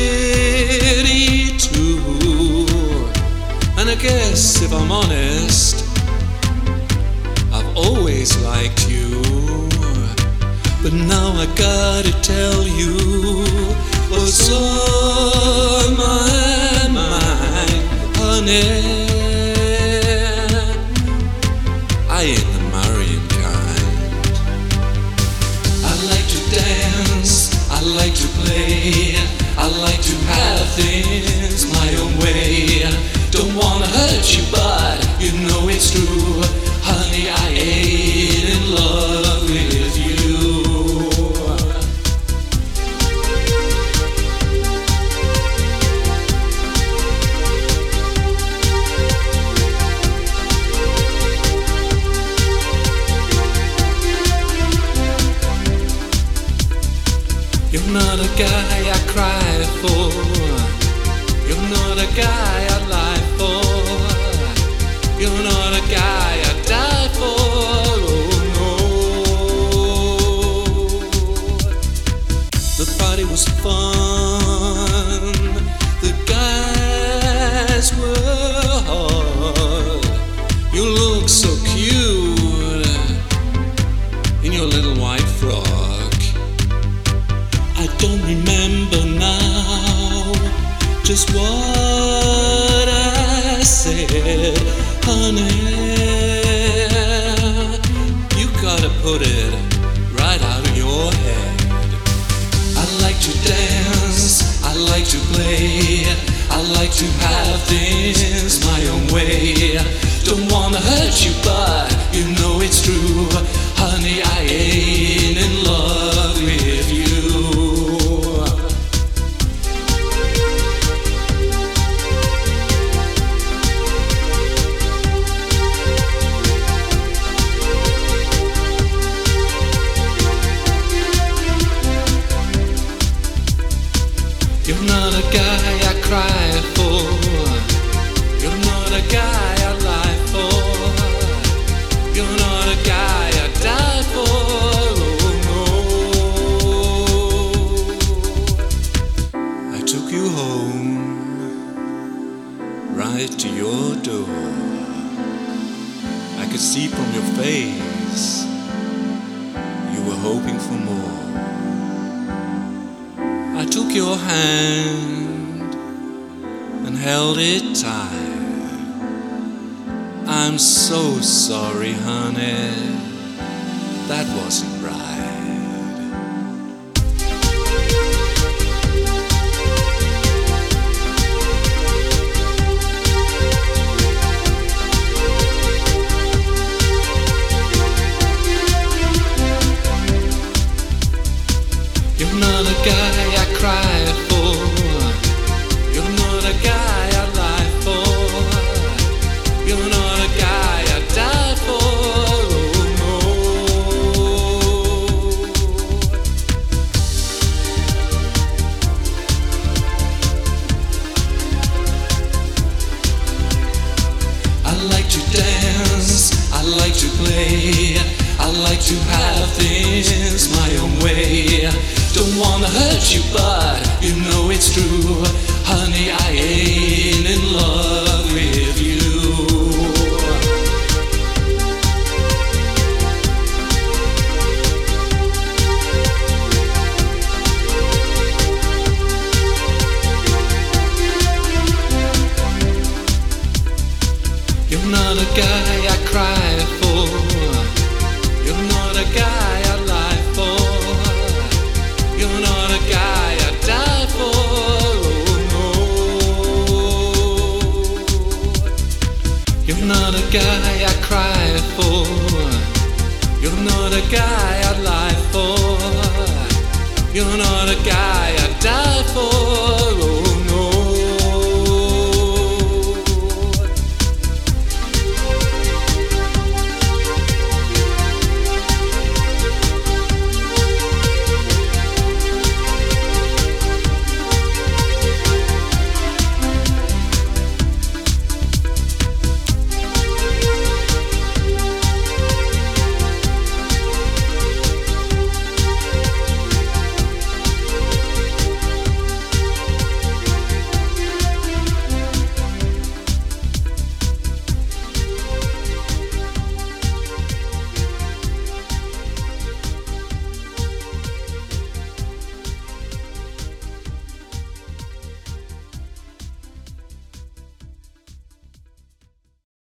pretty too. And I guess if I'm honest, I've always liked you. But now I gotta tell you what's on my mind, honey. I ain't guy I cry for. You're not a guy I lie for. You're not a guy I die for. Oh no. The party was fun. The guys were hard. You look so cute in your little white frock. I don't remember now just what I said, honey. You gotta put it right out of your head. I like to dance, I like to play, I like to have things I took your hand and held it tight. I'm so sorry, honey. That wasn't right. You're not a guy I cry to have things my own way. Don't wanna hurt you, but you know it's true. Honey, I ain't in love with you. You're not a guy I cry for. You're not a guy